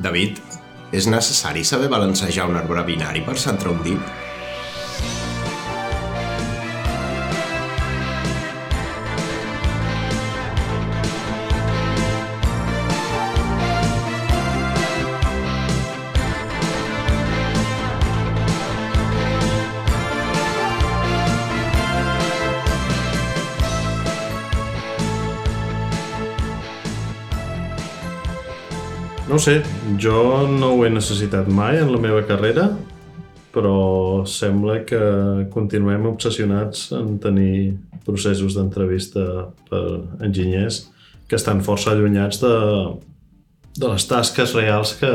David, és necessari saber balancejar un arbre binari per centrar un dit? Sé, jo no ho he necessitat mai en la meva carrera, però sembla que continuem obsessionats en tenir processos d'entrevista per enginyers que estan força allunyats de, de les tasques reals que,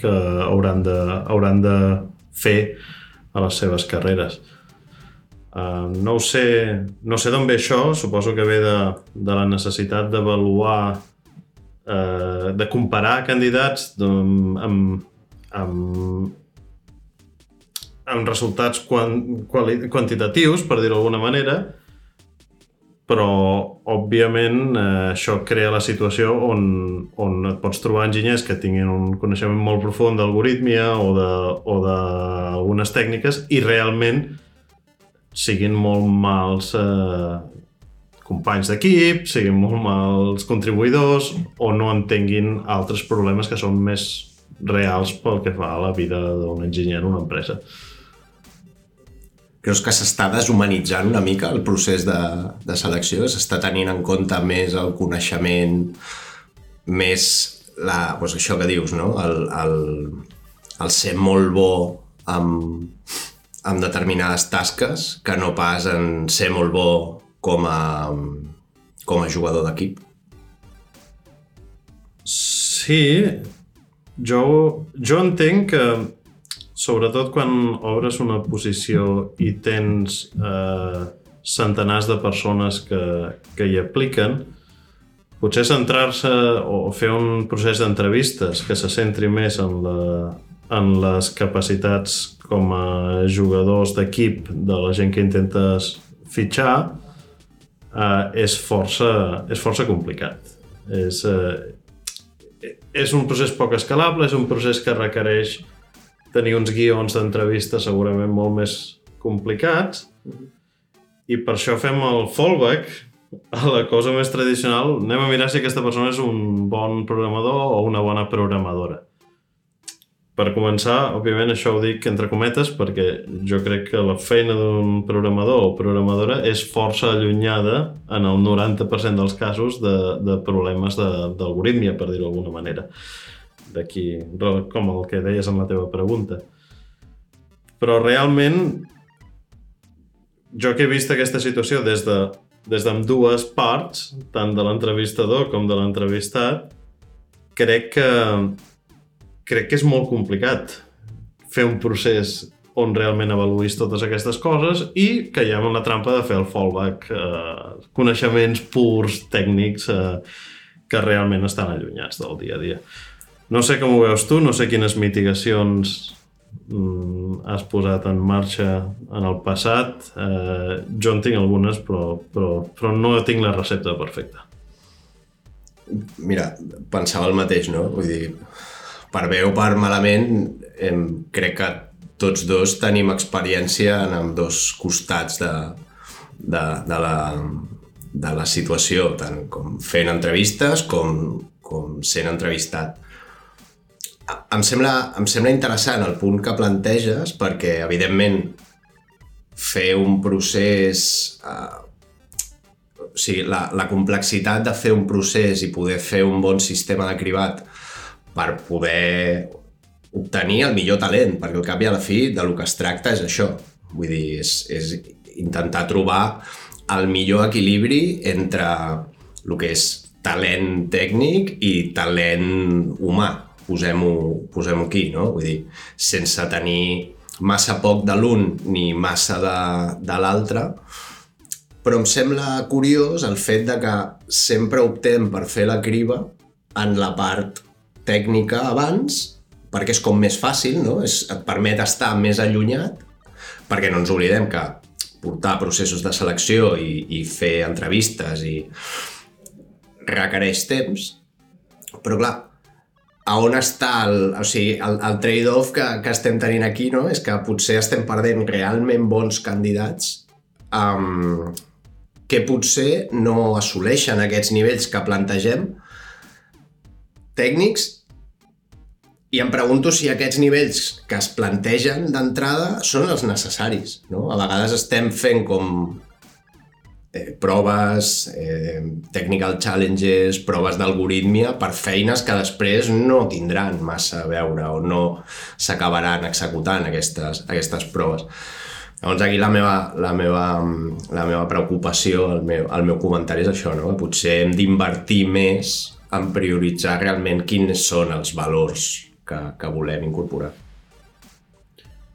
que hauran, de, hauran de fer a les seves carreres. Uh, no ho sé, no sé d'on ve això, suposo que ve de, de la necessitat d'avaluar eh, de comparar candidats amb, amb, amb, amb resultats quan, quali, quantitatius, per dir-ho d'alguna manera, però, òbviament, eh, això crea la situació on, on et pots trobar enginyers que tinguin un coneixement molt profund d'algoritmia o d'algunes tècniques i realment siguin molt mals eh, companys d'equip, siguin molt mals contribuïdors o no entenguin altres problemes que són més reals pel que fa a la vida d'un enginyer en una empresa. Creus que s'està deshumanitzant una mica el procés de, de selecció? S'està tenint en compte més el coneixement, més la, doncs això que dius, no? el, el, el ser molt bo amb, amb determinades tasques que no pas en ser molt bo com a, com a jugador d'equip? Sí, jo, jo entenc que sobretot quan obres una posició i tens eh, centenars de persones que, que hi apliquen, potser centrar-se o fer un procés d'entrevistes que se centri més en, la, en les capacitats com a jugadors d'equip de la gent que intentes fitxar uh, és, força, és força complicat. És, uh, és un procés poc escalable, és un procés que requereix tenir uns guions d'entrevista segurament molt més complicats i per això fem el fallback a la cosa més tradicional. Anem a mirar si aquesta persona és un bon programador o una bona programadora. Per començar, òbviament això ho dic entre cometes perquè jo crec que la feina d'un programador o programadora és força allunyada en el 90% dels casos de, de problemes d'algoritmia, per dir-ho d'alguna manera. D'aquí, com el que deies en la teva pregunta. Però realment, jo que he vist aquesta situació des de des d'ambdues parts, tant de l'entrevistador com de l'entrevistat, crec que crec que és molt complicat fer un procés on realment avaluïs totes aquestes coses i caiem en la trampa de fer el fallback, eh, coneixements purs, tècnics, eh, que realment estan allunyats del dia a dia. No sé com ho veus tu, no sé quines mitigacions mm, has posat en marxa en el passat. Eh, jo en tinc algunes, però, però, però no tinc la recepta perfecta. Mira, pensava el mateix, no? Vull dir, per bé o per malament, em, crec que tots dos tenim experiència en amb dos costats de, de, de, la, de la situació, tant com fent entrevistes com, com sent entrevistat. Em sembla, em sembla interessant el punt que planteges perquè, evidentment, fer un procés... Eh, o sigui, la, la complexitat de fer un procés i poder fer un bon sistema de cribat per poder obtenir el millor talent, perquè al cap i a la fi de lo que es tracta és això. Vull dir, és, és intentar trobar el millor equilibri entre el que és talent tècnic i talent humà, posem-ho posem aquí, no? Vull dir, sense tenir massa poc de l'un ni massa de, de l'altre, però em sembla curiós el fet de que sempre optem per fer la criba en la part tècnica abans, perquè és com més fàcil, no? És, et permet estar més allunyat, perquè no ens oblidem que portar processos de selecció i, i fer entrevistes i requereix temps, però clar, a on està el, o sigui, el, el trade-off que, que estem tenint aquí, no? És que potser estem perdent realment bons candidats um, que potser no assoleixen aquests nivells que plantegem tècnics i em pregunto si aquests nivells que es plantegen d'entrada són els necessaris. No? A vegades estem fent com eh, proves, eh, technical challenges, proves d'algorítmia per feines que després no tindran massa a veure o no s'acabaran executant aquestes, aquestes proves. Llavors aquí la meva, la meva, la meva preocupació, el meu, el meu comentari és això, no? potser hem d'invertir més en prioritzar realment quins són els valors que, que volem incorporar.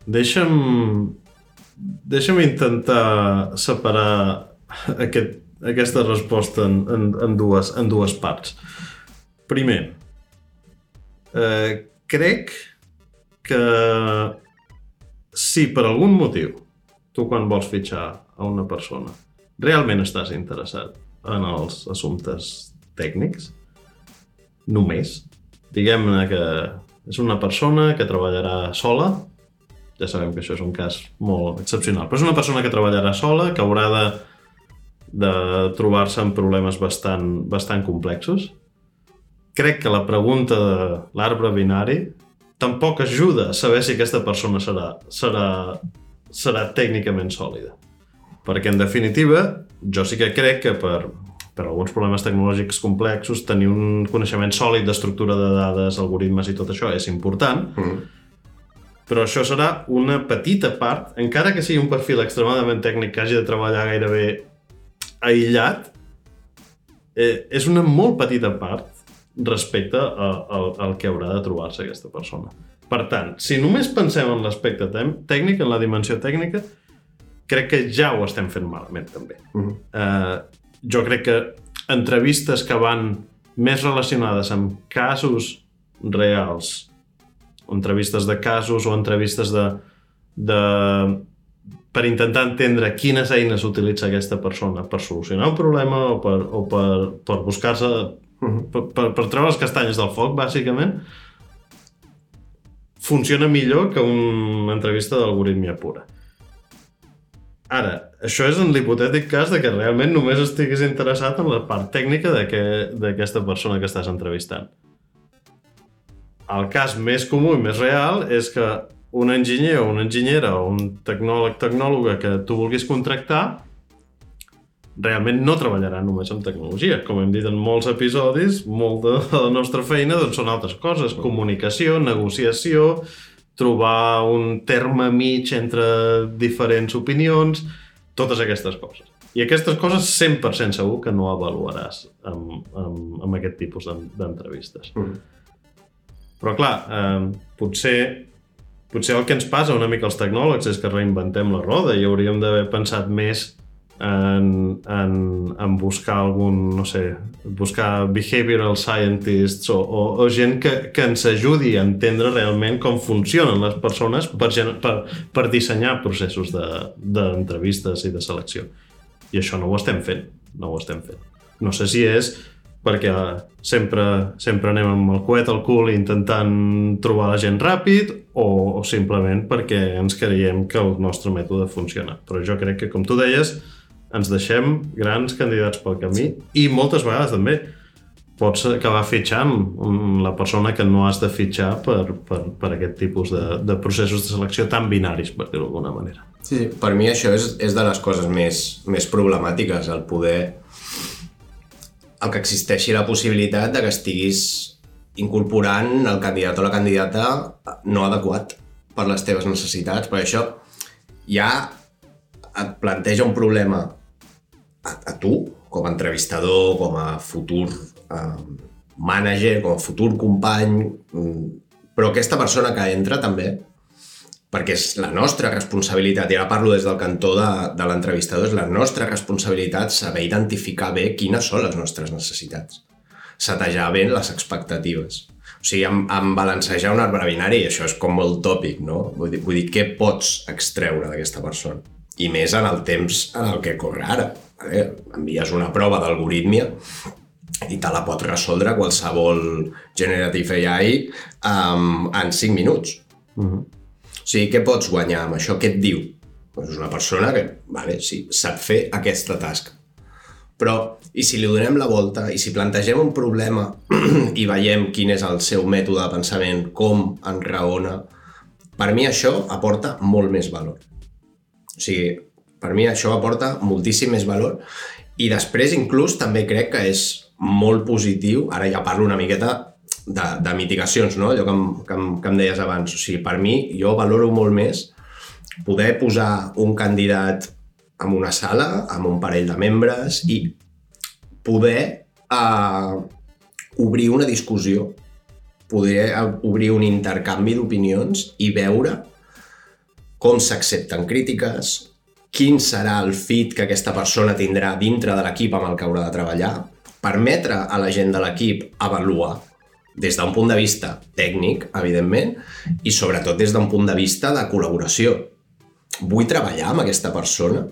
Deixa'm, deixa'm intentar separar aquest, aquesta resposta en, en, en, dues, en dues parts. Primer, eh, crec que si per algun motiu tu quan vols fitxar a una persona realment estàs interessat en els assumptes tècnics, només, diguem-ne que és una persona que treballarà sola, ja sabem que això és un cas molt excepcional, però és una persona que treballarà sola, que haurà de, de trobar-se amb problemes bastant, bastant complexos. Crec que la pregunta de l'arbre binari tampoc ajuda a saber si aquesta persona serà, serà, serà tècnicament sòlida. Perquè, en definitiva, jo sí que crec que per, per alguns problemes tecnològics complexos, tenir un coneixement sòlid d'estructura de dades, algoritmes i tot això és important, mm. però això serà una petita part, encara que sigui un perfil extremadament tècnic que hagi de treballar gairebé aïllat, eh, és una molt petita part respecte al que haurà de trobar-se aquesta persona. Per tant, si només pensem en l'aspecte tècnic, en la dimensió tècnica, crec que ja ho estem fent malament, també. Mm -hmm. eh, jo crec que entrevistes que van més relacionades amb casos reals, entrevistes de casos o entrevistes de, de per intentar entendre quines eines utilitza aquesta persona per solucionar un problema o per, o per, per buscar-se per, per, per treure les castanyes del foc, bàsicament, funciona millor que una entrevista d'algoritmia pura. Ara, això és en l'hipotètic cas de que realment només estiguis interessat en la part tècnica d'aquesta persona que estàs entrevistant. El cas més comú i més real és que un enginyer o una enginyera o un tecnòleg tecnòloga que tu vulguis contractar realment no treballarà només amb tecnologia. Com hem dit en molts episodis, molta de la nostra feina doncs, són altres coses. Comunicació, negociació, trobar un terme mig entre diferents opinions, totes aquestes coses. I aquestes coses 100% segur que no avaluaràs amb, amb, amb aquest tipus d'entrevistes. Mm. Però clar, eh, potser, potser el que ens passa una mica als tecnòlegs és que reinventem la roda i hauríem d'haver pensat més en, en, en buscar algun, no sé, buscar behavioral scientists o, o, o gent que, que ens ajudi a entendre realment com funcionen les persones per, per, per dissenyar processos d'entrevistes de, i de selecció. I això no ho estem fent, no ho estem fent. No sé si és perquè sempre, sempre anem amb el coet al cul intentant trobar la gent ràpid o, o simplement perquè ens creiem que el nostre mètode funciona. Però jo crec que, com tu deies, ens deixem grans candidats pel camí i moltes vegades també pots acabar fitxant la persona que no has de fitxar per, per, per aquest tipus de, de processos de selecció tan binaris, per dir-ho d'alguna manera. Sí, per mi això és, és de les coses més, més problemàtiques, el poder... el que existeixi la possibilitat de que estiguis incorporant el candidat o la candidata no adequat per les teves necessitats, perquè això ja et planteja un problema a, a tu, com a entrevistador, com a futur eh, manager, com a futur company, mm, però aquesta persona que entra també, perquè és la nostra responsabilitat, i ara parlo des del cantó de, de l'entrevistador, és la nostra responsabilitat saber identificar bé quines són les nostres necessitats, setejar bé les expectatives. O sigui, amb, amb balancejar un arbre binari, això és com molt tòpic, no? Vull dir, vull dir què pots extreure d'aquesta persona? I més en el temps en el que corre ara. Eh? Envies una prova d'algorítmia i te la pot resoldre qualsevol Generative AI um, en 5 minuts. Uh -huh. O sigui, què pots guanyar amb això? Què et diu? Pues és una persona que, vale, sí, sap fer aquesta tasca. Però, i si li donem la volta, i si plantegem un problema i veiem quin és el seu mètode de pensament, com enraona, per mi això aporta molt més valor. O sigui, per mi això aporta moltíssim més valor i després inclús també crec que és molt positiu, ara ja parlo una miqueta de, de mitigacions, no? allò que em, que, em, que em deies abans. O sigui, per mi, jo valoro molt més poder posar un candidat en una sala, amb un parell de membres, i poder uh, obrir una discussió, poder obrir un intercanvi d'opinions i veure com s'accepten crítiques, quin serà el fit que aquesta persona tindrà dintre de l'equip amb el que haurà de treballar, permetre a la gent de l'equip avaluar des d'un punt de vista tècnic, evidentment, i sobretot des d'un punt de vista de col·laboració. Vull treballar amb aquesta persona?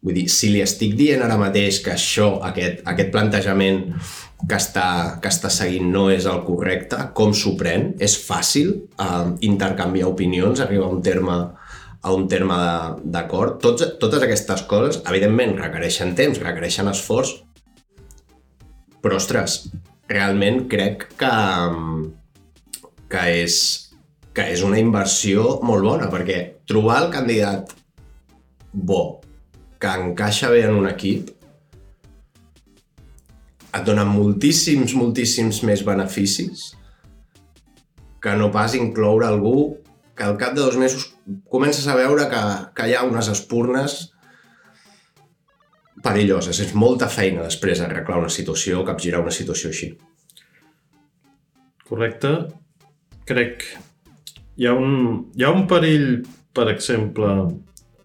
Vull dir, si li estic dient ara mateix que això, aquest, aquest plantejament que està, que està seguint no és el correcte, com s'ho pren? És fàcil eh, intercanviar opinions, arribar a un terme a un terme d'acord. Totes aquestes coses, evidentment, requereixen temps, requereixen esforç, però, ostres, realment crec que, que, és, que és una inversió molt bona, perquè trobar el candidat bo, que encaixa bé en un equip, et dona moltíssims, moltíssims més beneficis que no pas incloure algú que al cap de dos mesos comences a veure que, que hi ha unes espurnes perilloses. És molta feina després arreglar una situació capgirar una situació així. Correcte. Crec hi ha un, hi ha un perill, per exemple...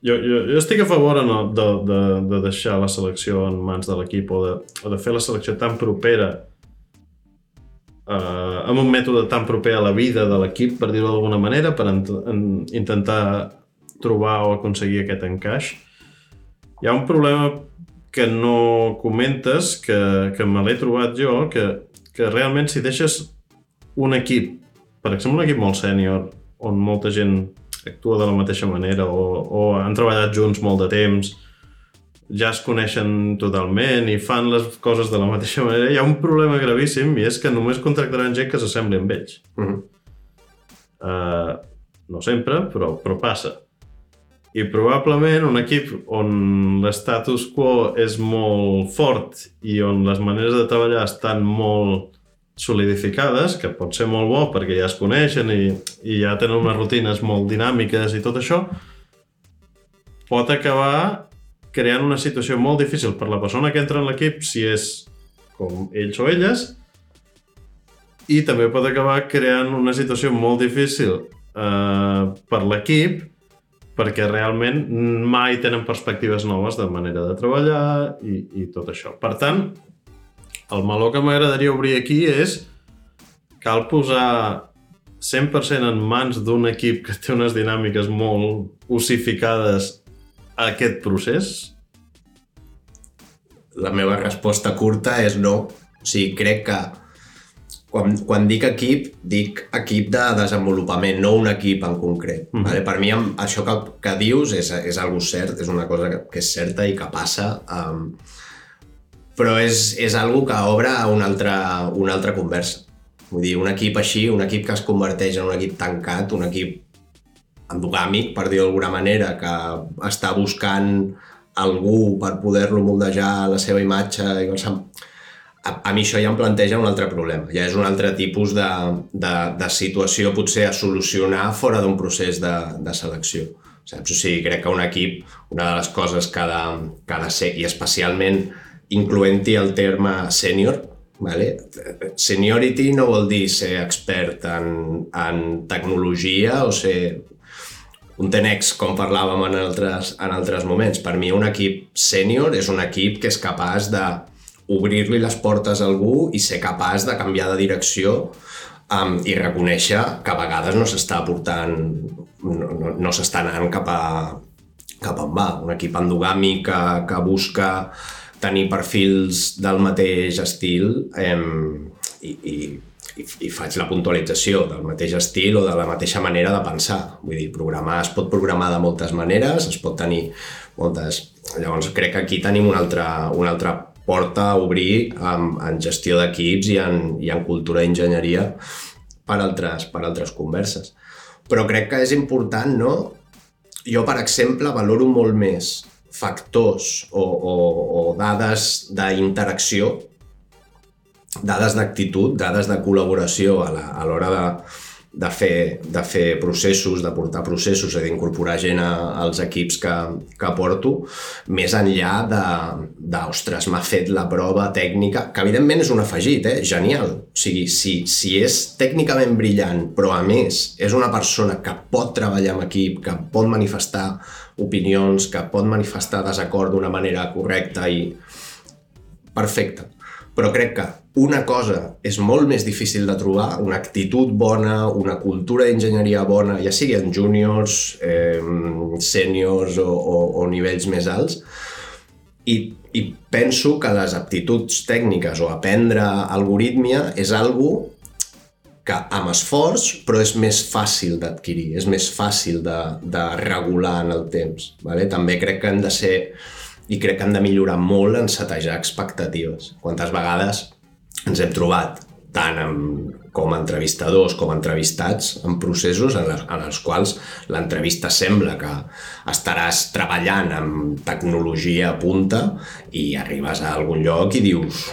Jo, jo, jo estic a favor no, de, de, de deixar la selecció en mans de l'equip o, de, o de fer la selecció tan propera eh, amb un mètode tan proper a la vida de l'equip, per dir-ho d'alguna manera, per en, en, intentar trobar o aconseguir aquest encaix. Hi ha un problema que no comentes, que, que me l'he trobat jo, que, que realment si deixes un equip, per exemple un equip molt sènior, on molta gent actua de la mateixa manera o, o han treballat junts molt de temps, ja es coneixen totalment i fan les coses de la mateixa manera, hi ha un problema gravíssim i és que només contractaran gent que s'assembli amb ells. Uh -huh. uh, no sempre, però, però passa. I probablement un equip on l'estatus quo és molt fort i on les maneres de treballar estan molt solidificades, que pot ser molt bo perquè ja es coneixen i, i ja tenen unes rutines molt dinàmiques i tot això, pot acabar creant una situació molt difícil per la persona que entra en l'equip si és com ells o elles i també pot acabar creant una situació molt difícil eh, per l'equip perquè realment mai tenen perspectives noves de manera de treballar i, i tot això. Per tant, el meló que m'agradaria obrir aquí és cal posar 100% en mans d'un equip que té unes dinàmiques molt ossificades a aquest procés? La meva resposta curta és no. O sigui, crec que quan, quan dic equip, dic equip de desenvolupament, no un equip en concret. Mm. Vale? Per mi això que, que dius és, és algo cert, és una cosa que, que és certa i que passa, um, però és, és algo que obre una altra, una altra conversa. Vull dir, un equip així, un equip que es converteix en un equip tancat, un equip endogàmic, per dir-ho d'alguna manera, que està buscant algú per poder-lo moldejar la seva imatge i a, a mi això ja em planteja un altre problema. Ja és un altre tipus de, de, de situació potser a solucionar fora d'un procés de, de selecció. Saps? O sigui, crec que un equip, una de les coses que ha de, que ha de ser, i especialment incloent-hi el terme sènior, vale? seniority no vol dir ser expert en, en tecnologia o ser un tenex, com parlàvem en altres, en altres moments. Per mi un equip sènior és un equip que és capaç de obrir-li les portes a algú i ser capaç de canviar de direcció um, i reconèixer que a vegades no s'està portant, no, no, no s'està anant cap a, cap on va. Un equip endogàmic que, que busca tenir perfils del mateix estil eh, i, i, i, i faig la puntualització del mateix estil o de la mateixa manera de pensar. Vull dir, programar es pot programar de moltes maneres, es pot tenir moltes... Llavors crec que aquí tenim una altra, una altra porta a obrir en, en gestió d'equips i, en, i en cultura d'enginyeria per altres, per altres converses. Però crec que és important, no? Jo, per exemple, valoro molt més factors o, o, o dades d'interacció, dades d'actitud, dades de col·laboració a l'hora de, de fer, de fer processos, de portar processos, i d'incorporar gent a, als equips que, que porto, més enllà de, de ostres, m'ha fet la prova tècnica, que evidentment és un afegit, eh? genial. O sigui, si, si és tècnicament brillant, però a més és una persona que pot treballar en equip, que pot manifestar opinions, que pot manifestar desacord d'una manera correcta i perfecte. Però crec que una cosa és molt més difícil de trobar, una actitud bona, una cultura d'enginyeria bona, ja sigui en juniors, eh, sèniors o, o, o nivells més alts, i, i penso que les aptituds tècniques o aprendre algoritmia és algo que amb esforç, però és més fàcil d'adquirir, és més fàcil de, de regular en el temps. Vale? També crec que hem de ser i crec que hem de millorar molt en setejar expectatives. Quantes vegades ens hem trobat tant amb, com a entrevistadors com a entrevistats en processos en, les, en els quals l'entrevista sembla que estaràs treballant amb tecnologia a punta i arribes a algun lloc i dius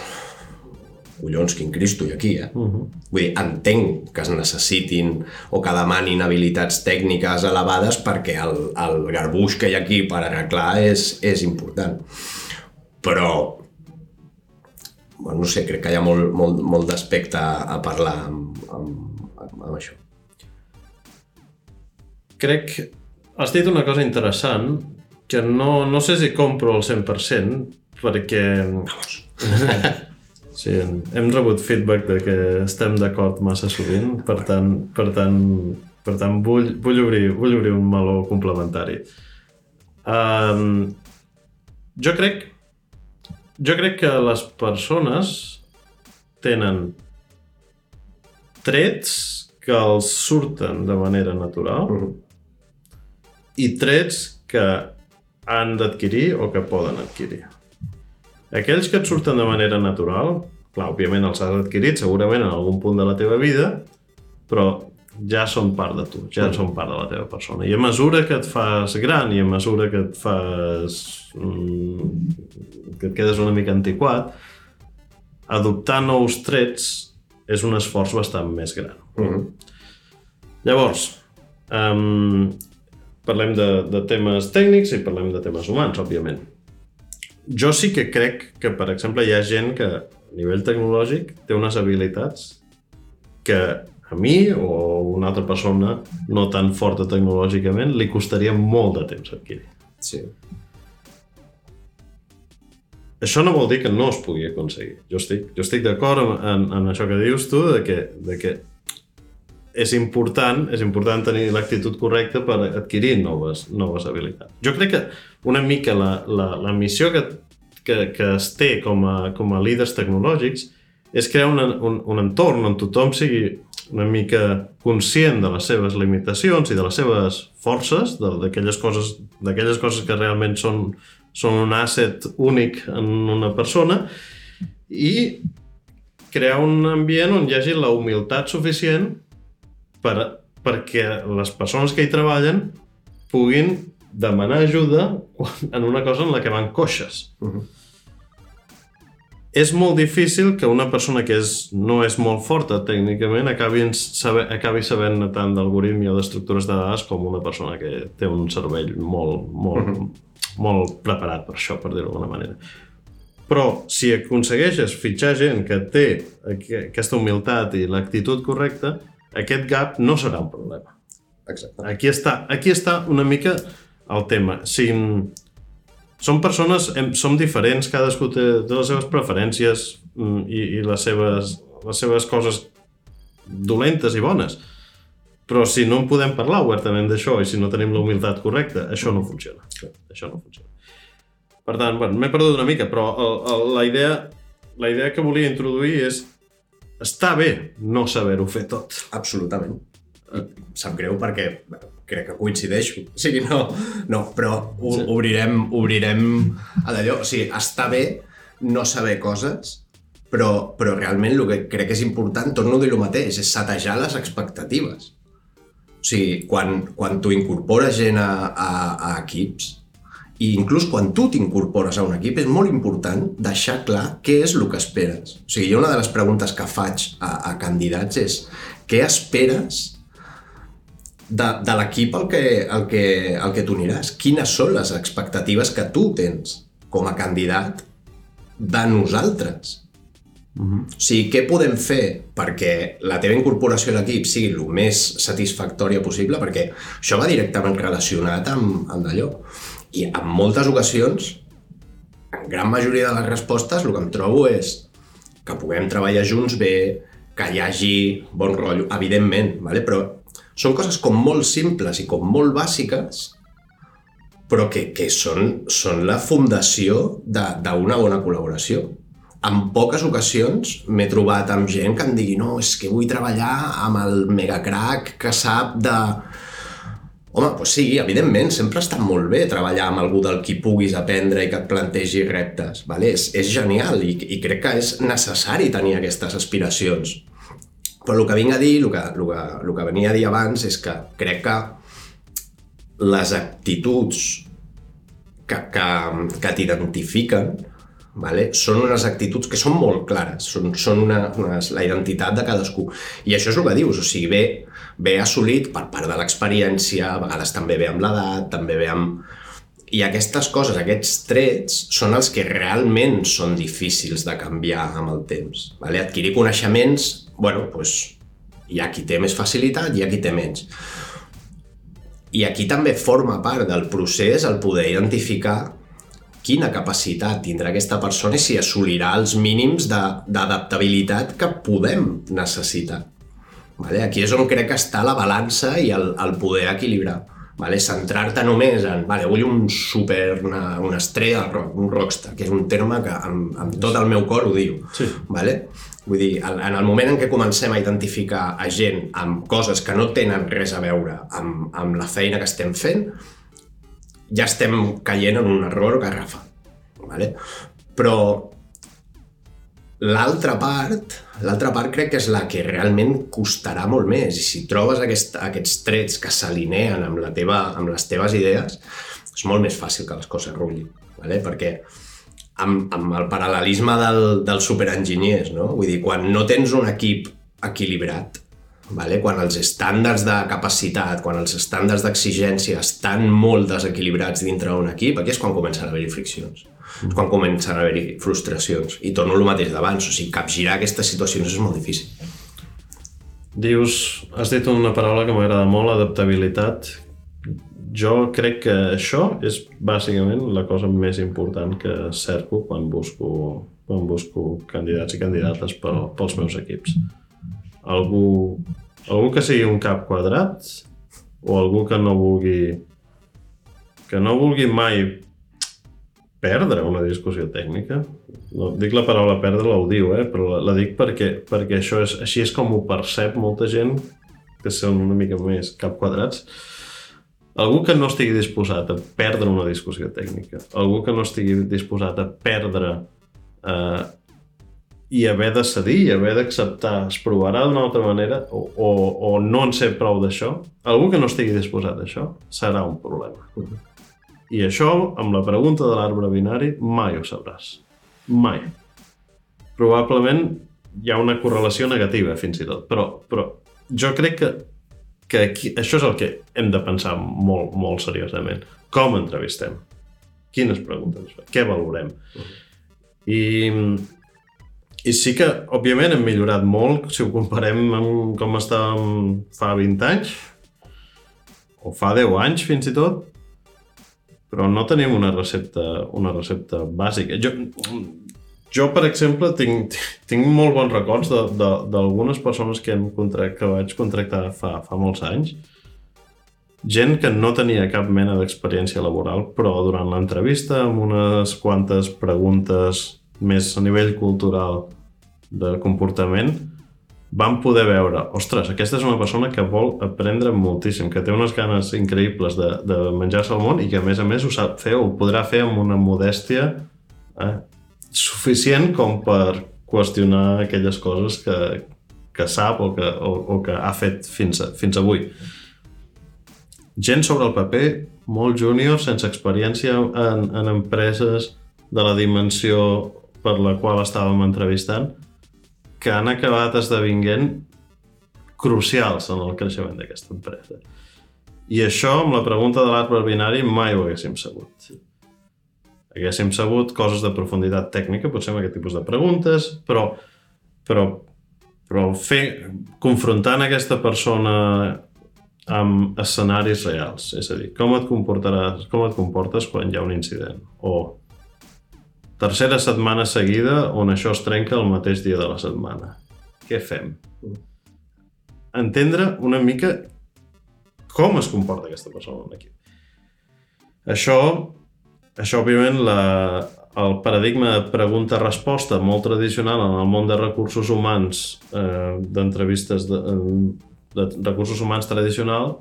collons, quin Cristo hi aquí, eh? Uh -huh. Vull dir, entenc que es necessitin o que demanin habilitats tècniques elevades perquè el, el garbuix que hi ha aquí per arreglar és, és important. Però, bueno, no sé, crec que hi ha molt, molt, molt d'aspecte a parlar amb, amb, amb això. Crec... Has dit una cosa interessant que no, no sé si compro al 100% perquè... Vamos. Sí, hem rebut feedback de que estem d'acord massa sovint, per tant, per tant, per tant vull, vull, obrir, vull obrir un meló complementari. Um, jo crec jo crec que les persones tenen trets que els surten de manera natural Mm -hmm. i trets que han d'adquirir o que poden adquirir. Aquells que et surten de manera natural, clar, òbviament els has adquirit segurament en algun punt de la teva vida, però ja són part de tu, ja mm. són part de la teva persona. I a mesura que et fas gran i a mesura que et fas... Mm, que et quedes una mica antiquat, adoptar nous trets és un esforç bastant més gran. Mm -hmm. Llavors, um, parlem de, de temes tècnics i parlem de temes humans, òbviament. Jo sí que crec que, per exemple, hi ha gent que a nivell tecnològic té unes habilitats que a mi o una altra persona no tan forta tecnològicament li costaria molt de temps adquirir. Sí. Això no vol dir que no es pugui aconseguir. Jo estic, jo estic d'acord en, en, en això que dius tu, de que, de que és important, és important tenir l'actitud correcta per adquirir noves, noves habilitats. Jo crec que una mica la, la, la missió que, que, que es té com a, com a líders tecnològics és crear un, un, un entorn on tothom sigui una mica conscient de les seves limitacions i de les seves forces, d'aquelles coses, coses que realment són, són un asset únic en una persona i crear un ambient on hi hagi la humilitat suficient per, perquè les persones que hi treballen puguin demanar ajuda en una cosa en la que van coixes. Uh -huh és molt difícil que una persona que és, no és molt forta tècnicament acabi, saber, acabi sabent tant d'algoritmia o d'estructures de dades com una persona que té un cervell molt, molt, mm -hmm. molt preparat per això, per dir-ho d'alguna manera. Però si aconsegueixes fitxar gent que té aquesta humilitat i l'actitud correcta, aquest gap no serà un problema. Exacte. Aquí està, aquí està una mica el tema. Si, som persones, hem, som diferents, cadascú té, té les seves preferències mm, i, i les, seves, les seves coses dolentes i bones. Però si no en podem parlar obertament d'això i si no tenim la humilitat correcta, això no funciona. Això no funciona. Per tant, bueno, m'he perdut una mica, però el, el, la, idea, la idea que volia introduir és està bé no saber-ho fer tot. Absolutament. Sap greu perquè crec que coincideixo. O sigui, no, no però ho, obrirem, obrirem a d'allò. O sigui, està bé no saber coses, però, però realment el que crec que és important, torno a dir el mateix, és satejar les expectatives. O sigui, quan, quan tu incorpores gent a, a, a equips, i inclús quan tu t'incorpores a un equip és molt important deixar clar què és el que esperes. O sigui, jo una de les preguntes que faig a, a candidats és què esperes de, de l'equip al que, al que, al que t'uniràs? Quines són les expectatives que tu tens com a candidat de nosaltres? Uh -huh. O sigui, què podem fer perquè la teva incorporació a l'equip sigui el més satisfactòria possible? Perquè això va directament relacionat amb, amb d'allò. I en moltes ocasions, en gran majoria de les respostes, el que em trobo és que puguem treballar junts bé, que hi hagi bon rotllo, evidentment, vale? però són coses com molt simples i com molt bàsiques, però que, que són, són la fundació d'una bona col·laboració en poques ocasions m'he trobat amb gent que em digui no, és que vull treballar amb el megacrack que sap de... Home, doncs sí, evidentment, sempre està molt bé treballar amb algú del qui puguis aprendre i que et plantegi reptes. Vale? És, és genial i, i crec que és necessari tenir aquestes aspiracions. Però el que vinc a dir, el que, el que, el que venia a dir abans és que crec que les actituds que, que, que t'identifiquen vale? són unes actituds que són molt clares, són, són una, una, la identitat de cadascú. I això és el que dius, o sigui, ve, ve assolit per part de l'experiència, a vegades també ve amb l'edat, també ve amb... I aquestes coses, aquests trets, són els que realment són difícils de canviar amb el temps. Vale? Adquirir coneixements, bueno, doncs, hi ha qui té més facilitat, hi ha qui té menys. I aquí també forma part del procés el poder identificar quina capacitat tindrà aquesta persona i si assolirà els mínims d'adaptabilitat que podem necessitar. Vale? Aquí és on crec que està la balança i el, el poder equilibrar. Vale? Centrar-te només en, vale, vull un super, una, una estrella un rockstar, que és un terme que amb, amb tot el meu cor ho diu. Sí. Vale? Vull dir, en el moment en què comencem a identificar a gent amb coses que no tenen res a veure amb, amb la feina que estem fent, ja estem caient en un error garrafa. Vale? Però l'altra part, l'altra part crec que és la que realment costarà molt més i si trobes aquest, aquests trets que s'alineen amb, la teva, amb les teves idees, és molt més fàcil que les coses rullin, vale? perquè amb, amb el paral·lelisme del, superenginyers, no? vull dir, quan no tens un equip equilibrat, Vale? Quan els estàndards de capacitat, quan els estàndards d'exigència estan molt desequilibrats dintre d'un equip, aquí és quan comencen a haver-hi friccions. És quan comencen a haver-hi frustracions. I torno al mateix d'abans, o sigui, capgirar aquestes situacions és molt difícil. Dius, has dit una paraula que m'agrada molt, adaptabilitat. Jo crec que això és bàsicament la cosa més important que cerco quan busco, quan busco candidats i candidates pel, pels meus equips algú, algú que sigui un cap quadrat o algú que no vulgui que no vulgui mai perdre una discussió tècnica. No, dic la paraula perdre, la diu, eh? però la, la dic perquè, perquè això és, així és com ho percep molta gent que són una mica més cap quadrats. Algú que no estigui disposat a perdre una discussió tècnica, algú que no estigui disposat a perdre eh, i haver de cedir i haver d'acceptar es provarà d'una altra manera o, o, o no en sé prou d'això, algú que no estigui disposat a això serà un problema. I això, amb la pregunta de l'arbre binari, mai ho sabràs. Mai. Probablement hi ha una correlació negativa, fins i tot, però, però jo crec que, que aquí, això és el que hem de pensar molt, molt seriosament. Com entrevistem? Quines preguntes? Què valorem? Uh -huh. I i sí que, òbviament, hem millorat molt si ho comparem amb com estàvem fa 20 anys, o fa 10 anys fins i tot, però no tenim una recepta, una recepta bàsica. Jo, jo per exemple, tinc, tinc molt bons records d'algunes persones que, hem contract, que vaig contractar fa, fa molts anys, gent que no tenia cap mena d'experiència laboral, però durant l'entrevista, amb unes quantes preguntes més a nivell cultural de comportament, vam poder veure, ostres, aquesta és una persona que vol aprendre moltíssim, que té unes ganes increïbles de, de menjar-se el món i que a més a més ho sap fer, ho podrà fer amb una modèstia eh, suficient com per qüestionar aquelles coses que, que sap o que, o, o que ha fet fins, a, fins avui. Gent sobre el paper molt júnior, sense experiència en, en empreses de la dimensió per la qual estàvem entrevistant, que han acabat esdevinguent crucials en el creixement d'aquesta empresa. I això, amb la pregunta de l'arbre binari, mai ho haguéssim sabut. Haguéssim sabut coses de profunditat tècnica, potser amb aquest tipus de preguntes, però, però, però fer, confrontant aquesta persona amb escenaris reals, és a dir, com et comportaràs, com et comportes quan hi ha un incident, o Tercera setmana seguida on això es trenca el mateix dia de la setmana. Què fem? Entendre una mica com es comporta aquesta persona en. Això, això òbviament, la, el paradigma de pregunta-resposta molt tradicional en el món de recursos humans, eh, d'entrevistes de, de recursos humans tradicional,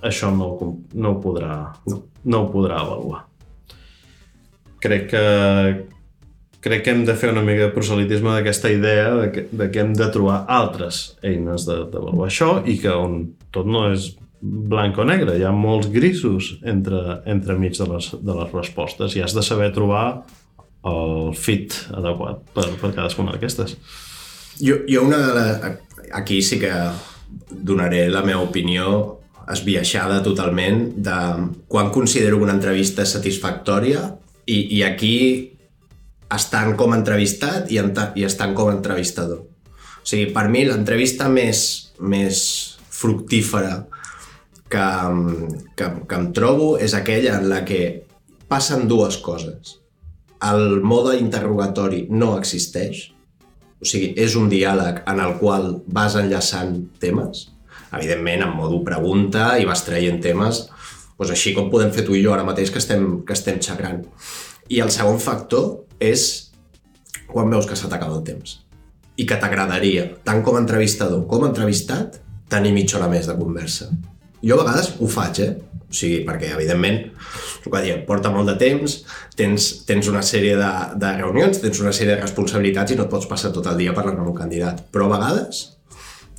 això no, no, ho podrà, no, no ho podrà avaluar. Crec que crec que hem de fer una mica de proselitisme d'aquesta idea de que, de que hem de trobar altres eines d'avaluar això i que on tot no és blanc o negre, hi ha molts grisos entre, entre mig de les, de les respostes i has de saber trobar el fit adequat per, per cadascuna d'aquestes. Jo, jo una de les... Aquí sí que donaré la meva opinió esbiaixada totalment de quan considero una entrevista satisfactòria i, i aquí estan com entrevistat i, i estan com entrevistador. O sigui, per mi l'entrevista més, més fructífera que, que, que em trobo és aquella en la que passen dues coses. El mode interrogatori no existeix, o sigui, és un diàleg en el qual vas enllaçant temes, evidentment en modo pregunta i vas traient temes, doncs així com podem fer tu i jo ara mateix que estem, que estem xagrant. I el segon factor és quan veus que s'ha acabat el temps i que t'agradaria, tant com a entrevistador com a entrevistat, tenir mitja hora més de conversa. Jo a vegades ho faig, eh? O sigui, perquè, evidentment, el que diem, porta molt de temps, tens, tens una sèrie de, de reunions, tens una sèrie de responsabilitats i no et pots passar tot el dia parlant amb un candidat. Però a vegades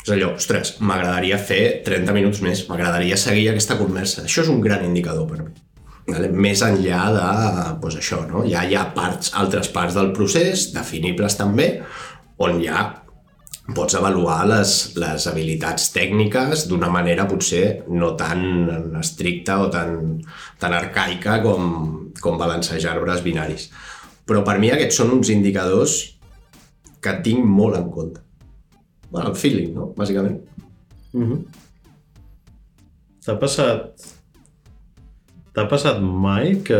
és allò, ostres, m'agradaria fer 30 minuts més, m'agradaria seguir aquesta conversa. Això és un gran indicador per mi. Vale? Més enllà de, pues això, no? ja hi ha parts, altres parts del procés, definibles també, on ja pots avaluar les, les habilitats tècniques d'una manera potser no tan estricta o tan, tan arcaica com, com balancejar arbres binaris. Però per mi aquests són uns indicadors que tinc molt en compte. Bueno, el feeling, no? Bàsicament. Mm -hmm. T'ha passat T'ha passat mai que,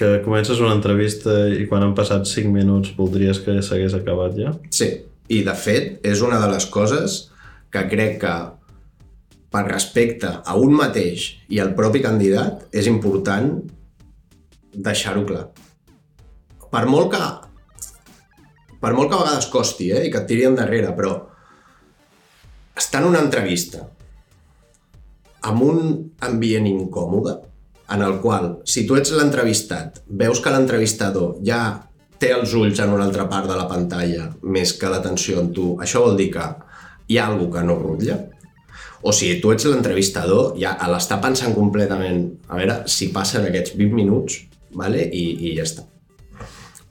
que comences una entrevista i quan han passat 5 minuts voldries que s'hagués acabat ja? Sí, i de fet és una de les coses que crec que per respecte a un mateix i al propi candidat és important deixar-ho clar. Per molt que per molt que a vegades costi eh, i que et tiri endarrere, però estar en una entrevista amb un ambient incòmode en el qual, si tu ets l'entrevistat, veus que l'entrevistador ja té els ulls en una altra part de la pantalla més que l'atenció en tu, això vol dir que hi ha alguna que no rutlla. O si tu ets l'entrevistador, ja l'està pensant completament, a veure si passen aquests 20 minuts, vale? I, i ja està.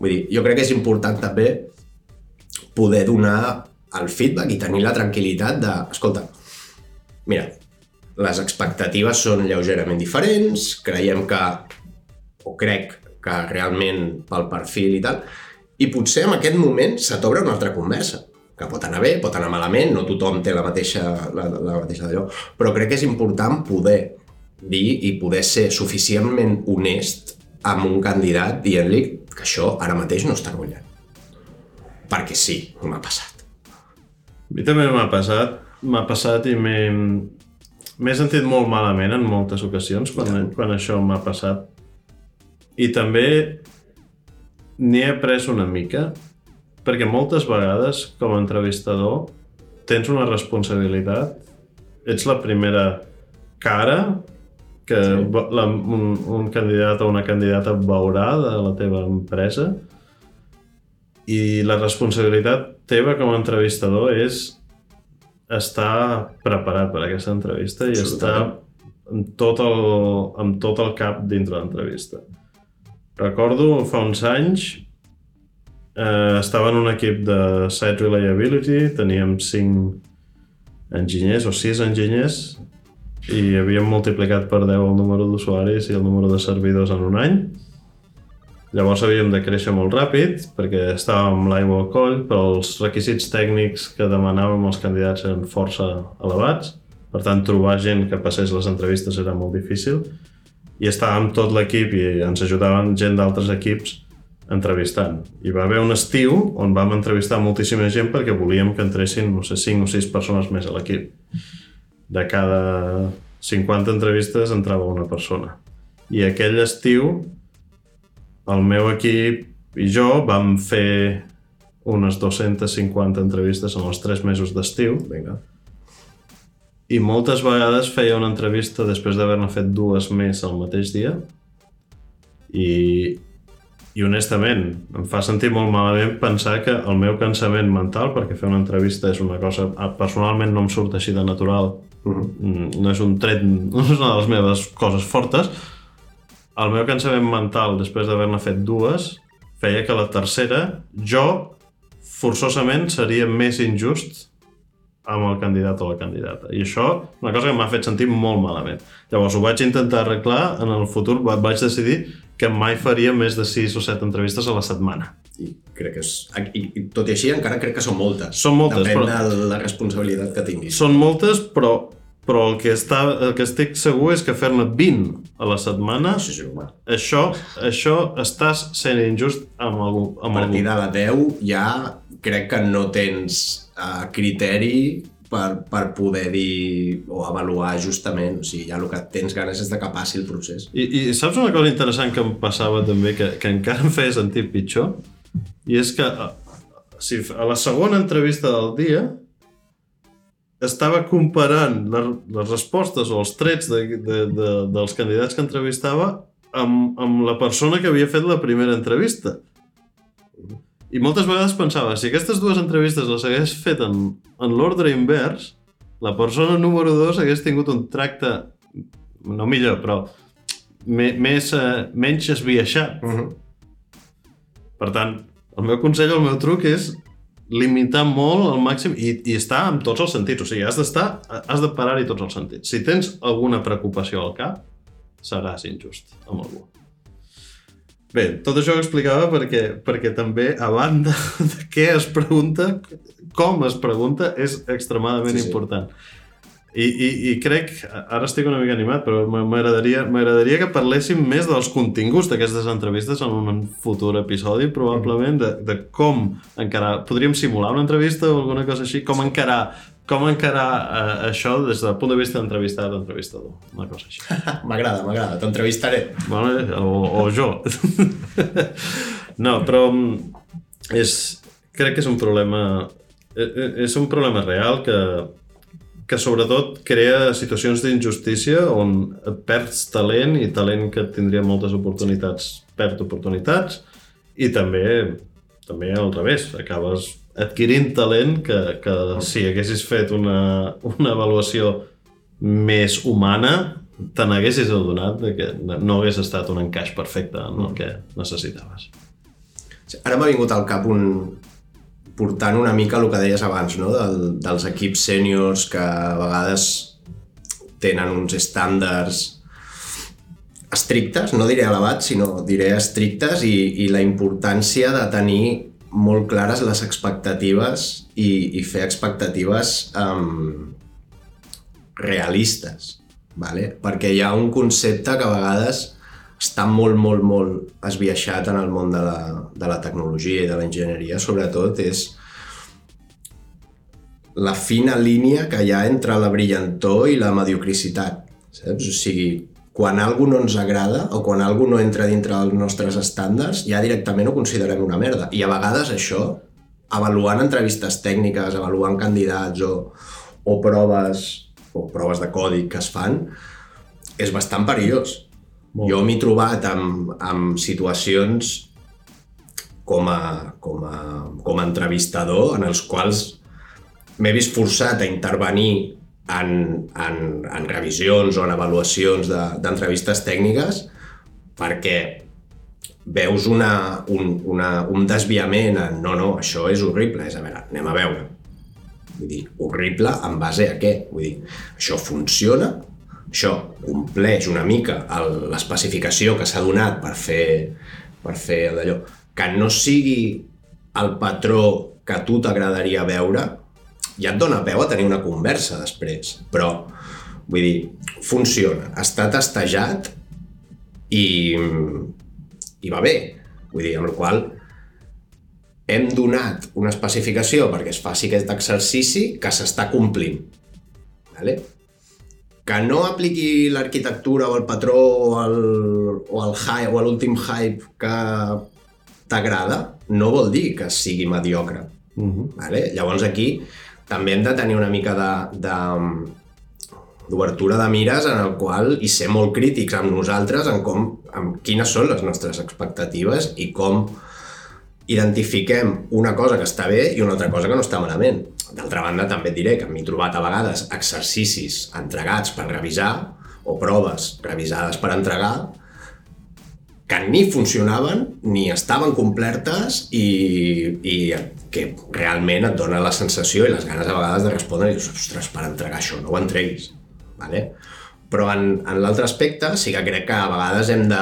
Vull dir, jo crec que és important també poder donar el feedback i tenir la tranquil·litat de, escolta, mira, les expectatives són lleugerament diferents, creiem que, o crec que realment pel perfil i tal, i potser en aquest moment se t'obre una altra conversa, que pot anar bé, pot anar malament, no tothom té la mateixa, la, la mateixa d'allò, però crec que és important poder dir i poder ser suficientment honest amb un candidat dient-li que això ara mateix no està gullant. Perquè sí, m'ha passat. A mi també m'ha passat, m'ha passat i m'he m'he sentit molt malament en moltes ocasions quan, quan això m'ha passat. I també n'he après una mica, perquè moltes vegades, com a entrevistador, tens una responsabilitat. Ets la primera cara que sí. la, un, un candidat o una candidata veurà de la teva empresa i la responsabilitat teva com a entrevistador és estar preparat per aquesta entrevista i estar amb tot, el, amb tot el cap dintre l'entrevista. Recordo fa uns anys eh, estava en un equip de Site Reliability, teníem 5 enginyers o 6 enginyers i havíem multiplicat per 10 el número d'usuaris i el número de servidors en un any Llavors havíem de créixer molt ràpid perquè estàvem l'aigua al coll, però els requisits tècnics que demanàvem als candidats eren força elevats. Per tant, trobar gent que passés les entrevistes era molt difícil. I estàvem tot l'equip i ens ajudaven gent d'altres equips entrevistant. I va haver un estiu on vam entrevistar moltíssima gent perquè volíem que entressin, no sé, 5 o 6 persones més a l'equip. De cada 50 entrevistes entrava una persona. I aquell estiu el meu equip i jo vam fer unes 250 entrevistes en els 3 mesos d'estiu. Vinga. I moltes vegades feia una entrevista després d'haver-ne fet dues més al mateix dia. I, I honestament, em fa sentir molt malament pensar que el meu cansament mental, perquè fer una entrevista és una cosa... Personalment no em surt així de natural. Uh mhm. -huh. No és un tret... No és una de les meves coses fortes, el meu cansament mental, després d'haver-ne fet dues, feia que la tercera, jo, forçosament, seria més injust amb el candidat o la candidata. I això, una cosa que m'ha fet sentir molt malament. Llavors ho vaig intentar arreglar, en el futur vaig decidir que mai faria més de 6 o 7 entrevistes a la setmana. I crec que és... I, i tot i així encara crec que són moltes. Són moltes, Depèn però... de la responsabilitat que tinguis. Són moltes, però però el que, està, el que estic segur és que fer-ne 20 a la setmana, sí, sí, home. això, això estàs sent injust amb algú. Amb a partir algú. de la 10 ja crec que no tens uh, criteri per, per poder dir o avaluar justament, o sigui, ja el que tens ganes és de que passi el procés. I, i saps una cosa interessant que em passava també, que, que encara em feia sentir pitjor? I és que a, si a la segona entrevista del dia estava comparant les, les respostes o els trets de, de, de, dels candidats que entrevistava amb, amb la persona que havia fet la primera entrevista. I moltes vegades pensava, si aquestes dues entrevistes les hagués fet en, en l'ordre invers, la persona número 2 hagués tingut un tracte, no millor, però me, més, eh, menys esbiaixat. Uh -huh. Per tant, el meu consell, el meu truc és limitar molt al màxim i, i estar amb tots els sentits. O sigui, has d'estar, has de parar-hi tots els sentits. Si tens alguna preocupació al cap, seràs injust amb algú. Bé, tot això ho explicava perquè, perquè també, a banda de què es pregunta, com es pregunta, és extremadament sí, sí. important. I, i, I crec, ara estic una mica animat, però m'agradaria que parléssim més dels continguts d'aquestes entrevistes en un futur episodi, probablement, de, de com encarar... Podríem simular una entrevista o alguna cosa així? Com encarar, com encarar uh, això des del punt de vista d'entrevistat a entrevistador? Una cosa així. m'agrada, m'agrada, t'entrevistaré. Vale, o, o jo. no, però mm, és, crec que és un problema... Eh, eh, és un problema real que que sobretot crea situacions d'injustícia on perds talent i talent que tindria moltes oportunitats perd oportunitats i també també al revés, acabes adquirint talent que, que si haguessis fet una, una avaluació més humana te n'haguessis adonat que no hagués estat un encaix perfecte en el que necessitaves. Ara m'ha vingut al cap un, portant una mica el que deies abans, no? Del, dels equips sèniors que a vegades tenen uns estàndards estrictes, no diré elevats, sinó diré estrictes i, i la importància de tenir molt clares les expectatives i, i fer expectatives um, realistes, vale? perquè hi ha un concepte que a vegades està molt, molt, molt esbiaixat en el món de la, de la tecnologia i de l'enginyeria, sobretot, és la fina línia que hi ha entre la brillantor i la mediocricitat. Saps? O sigui, quan algú no ens agrada o quan algú no entra dintre dels nostres estàndards, ja directament ho considerem una merda. I a vegades això, avaluant entrevistes tècniques, avaluant candidats o, o proves o proves de codi que es fan, és bastant perillós. Molt. Jo m'he trobat amb, amb situacions com a, com, a, com a entrevistador en els quals m'he vist forçat a intervenir en, en, en revisions o en avaluacions d'entrevistes de, tècniques perquè veus una, un, una, un desviament en no, no, això és horrible, és a veure, anem a veure. Vull dir, horrible en base a què? Vull dir, això funciona, això compleix una mica l'especificació que s'ha donat per fer, per fer d'allò, que no sigui el patró que a tu t'agradaria veure, ja et dona peu a tenir una conversa després, però vull dir, funciona, està testejat i, i va bé. Vull dir, amb la qual hem donat una especificació perquè es faci aquest exercici que s'està complint. Vale? Que no apliqui l'arquitectura o el patró o el, o el hype o l'últim hype que t'agrada, no vol dir que sigui mediocre. Uh -huh. vale? Llavors aquí també hem de tenir una mica de, de d'obertura de mires en el qual i ser molt crítics amb nosaltres en com, amb quines són les nostres expectatives i com identifiquem una cosa que està bé i una altra cosa que no està malament. D'altra banda, també et diré que m'he trobat a vegades exercicis entregats per revisar o proves revisades per entregar que ni funcionaven ni estaven complertes i, i que realment et dona la sensació i les ganes a vegades de respondre i dius, ostres, per entregar això, no ho entreguis. Vale? Però en, en l'altre aspecte sí que crec que a vegades hem de,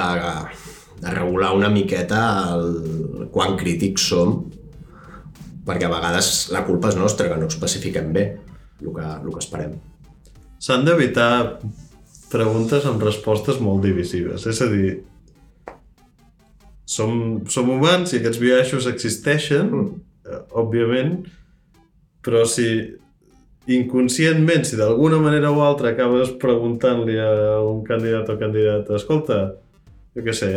de regular una miqueta el, quan crítics som perquè a vegades la culpa és nostra, que no especifiquem bé el que, el que esperem. S'han d'evitar preguntes amb respostes molt divisives. És a dir, som, som humans i aquests biaixos existeixen, mm. òbviament, però si inconscientment, si d'alguna manera o altra acabes preguntant-li a un candidat o candidata escolta, jo què sé,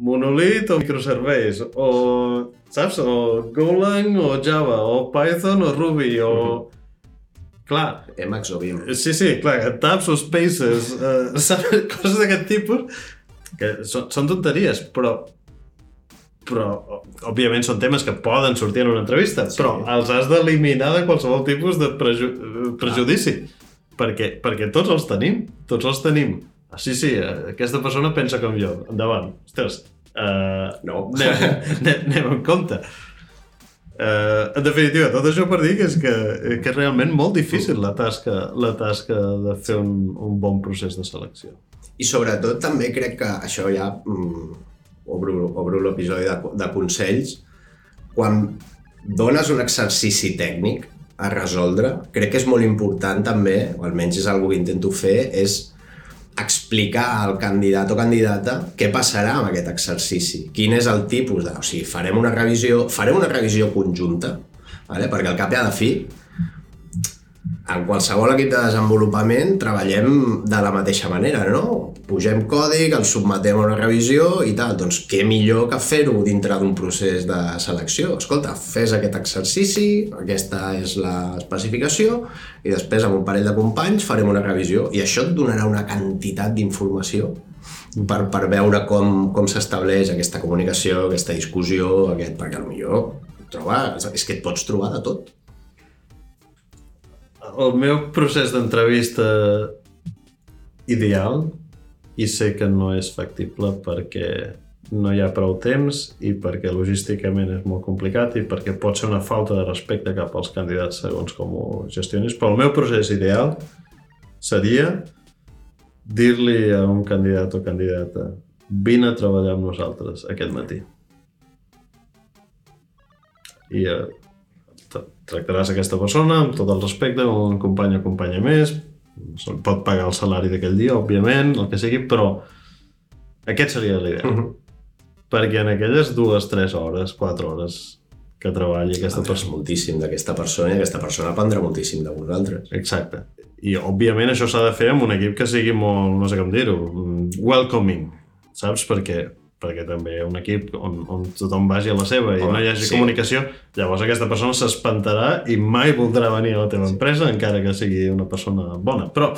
Monolith o microserveis, o, saps, o Golang o Java, o Python o Ruby, o... Mm -hmm. Clar. Emacs o Vim. Sí, sí, clar, tabs o spaces, uh, saps? Coses d'aquest tipus que són, són tonteries, però però, òbviament, són temes que poden sortir en una entrevista, sí. però els has d'eliminar de qualsevol tipus de preju prejudici. Perquè, perquè tots els tenim, tots els tenim. Sí, sí, eh, aquesta persona pensa com jo. Endavant. Ostres, uh, no. anem, anem, anem en compte. Uh, en definitiva, tot això per dir que és, que, que és realment molt difícil la tasca, la tasca de fer un, un bon procés de selecció. I sobretot també crec que això ja mm, obro, obro l'episodi de, de consells. Quan dones un exercici tècnic a resoldre, crec que és molt important també, o almenys és una que intento fer, és explicar al candidat o candidata què passarà amb aquest exercici, quin és el tipus de... O sigui, farem una revisió, farem una revisió conjunta, vale? perquè al cap i a la fi en qualsevol equip de desenvolupament treballem de la mateixa manera, no? Pugem codi, el submetem a una revisió i tal. Doncs què millor que fer-ho dintre d'un procés de selecció? Escolta, fes aquest exercici, aquesta és l'especificació, i després amb un parell de companys farem una revisió. I això et donarà una quantitat d'informació per, per veure com, com s'estableix aquesta comunicació, aquesta discussió, aquest, perquè potser trobar, és que et pots trobar de tot el meu procés d'entrevista ideal i sé que no és factible perquè no hi ha prou temps i perquè logísticament és molt complicat i perquè pot ser una falta de respecte cap als candidats segons com ho gestionis, però el meu procés ideal seria dir-li a un candidat o candidata vine a treballar amb nosaltres aquest matí. I eh, tractaràs aquesta persona amb tot el respecte, un company o companya més, pot pagar el salari d'aquell dia, òbviament, el que sigui, però aquest seria l'ideal. Uh mhm. -huh. Perquè en aquelles dues, tres hores, quatre hores, que treballi aquesta persona. moltíssim d'aquesta persona i aquesta persona aprendrà moltíssim de vosaltres. Exacte. I, òbviament, això s'ha de fer amb un equip que sigui molt, no sé com dir-ho, welcoming, saps? Perquè perquè també un equip on, on tothom vagi a la seva i Home, no hi hagi sí. comunicació, llavors aquesta persona s'espantarà i mai voldrà venir a la teva empresa, encara que sigui una persona bona. Però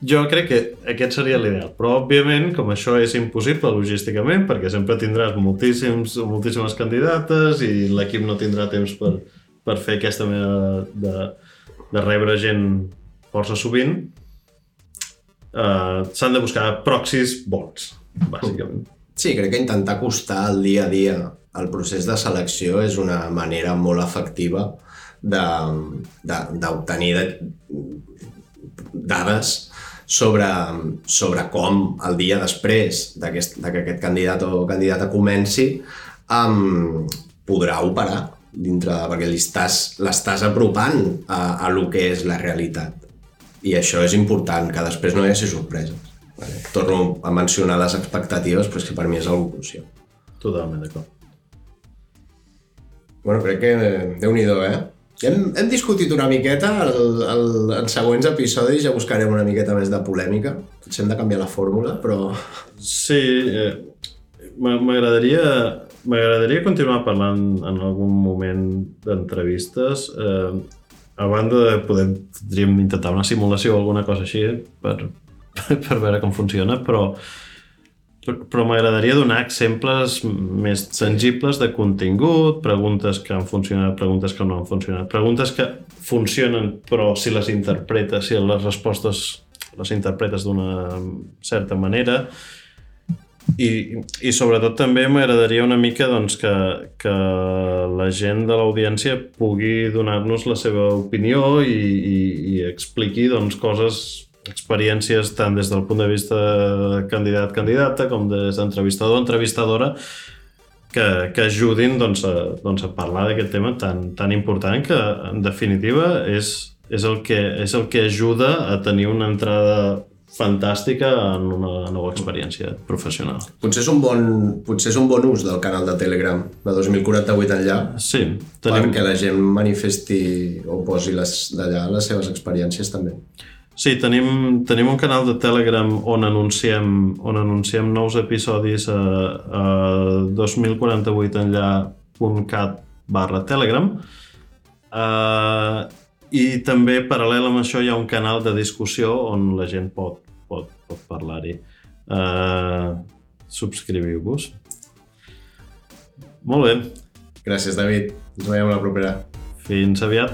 jo crec que aquest seria l'ideal. Però, òbviament, com això és impossible logísticament, perquè sempre tindràs moltíssims, moltíssimes candidates i l'equip no tindrà temps per, per fer aquesta manera de, de rebre gent força sovint, eh, s'han de buscar proxys bons, bàsicament. Sí, crec que intentar acostar el dia a dia el procés de selecció és una manera molt efectiva de- de- d'obtenir dades sobre, sobre com el dia després de que aquest candidat o candidata comenci um, podrà operar dintre, perquè li estàs- l'estàs apropant a, a lo que és la realitat. I això és important, que després no hi hagi sorpreses. Vale. Torno a mencionar les expectatives, però és que per mi és algo crucial. Totalment d'acord. Bueno, crec que déu-n'hi-do, eh? Hem, hem discutit una miqueta, el, el, en següents episodis ja buscarem una miqueta més de polèmica. Potser hem de canviar la fórmula, però... Sí, eh, m'a- m'agradaria m'agradaria continuar parlant en algun moment d'entrevistes eh, a banda de poder podríem intentar una simulació o alguna cosa així per, per veure com funciona però però m'agradaria donar exemples més tangibles de contingut, preguntes que han funcionat, preguntes que no han funcionat, preguntes que funcionen però si les interpretes, si les respostes les interpretes d'una certa manera. I, i sobretot també m'agradaria una mica doncs, que, que la gent de l'audiència pugui donar-nos la seva opinió i, i, i expliqui doncs, coses, experiències tant des del punt de vista candidat-candidata com des d'entrevistador-entrevistadora que, que ajudin doncs, a, doncs, a parlar d'aquest tema tan, tan important que en definitiva és, és, el que, és el que ajuda a tenir una entrada fantàstica en una nova experiència professional. Potser és un bon, potser és un bon ús del canal de Telegram de 2048 enllà, Sí, tenim... perquè la gent manifesti o posi les d'allà les seves experiències també. Sí, tenim, tenim un canal de Telegram on anunciem, on anunciem nous episodis a, a 2048 enllà.cat barra Telegram uh, i també paral·lel amb això hi ha un canal de discussió on la gent pot, pot, pot parlar-hi. Uh, subscriviu-vos. Molt bé, Gràcies, David. Ens veiem la propera. fins aviat.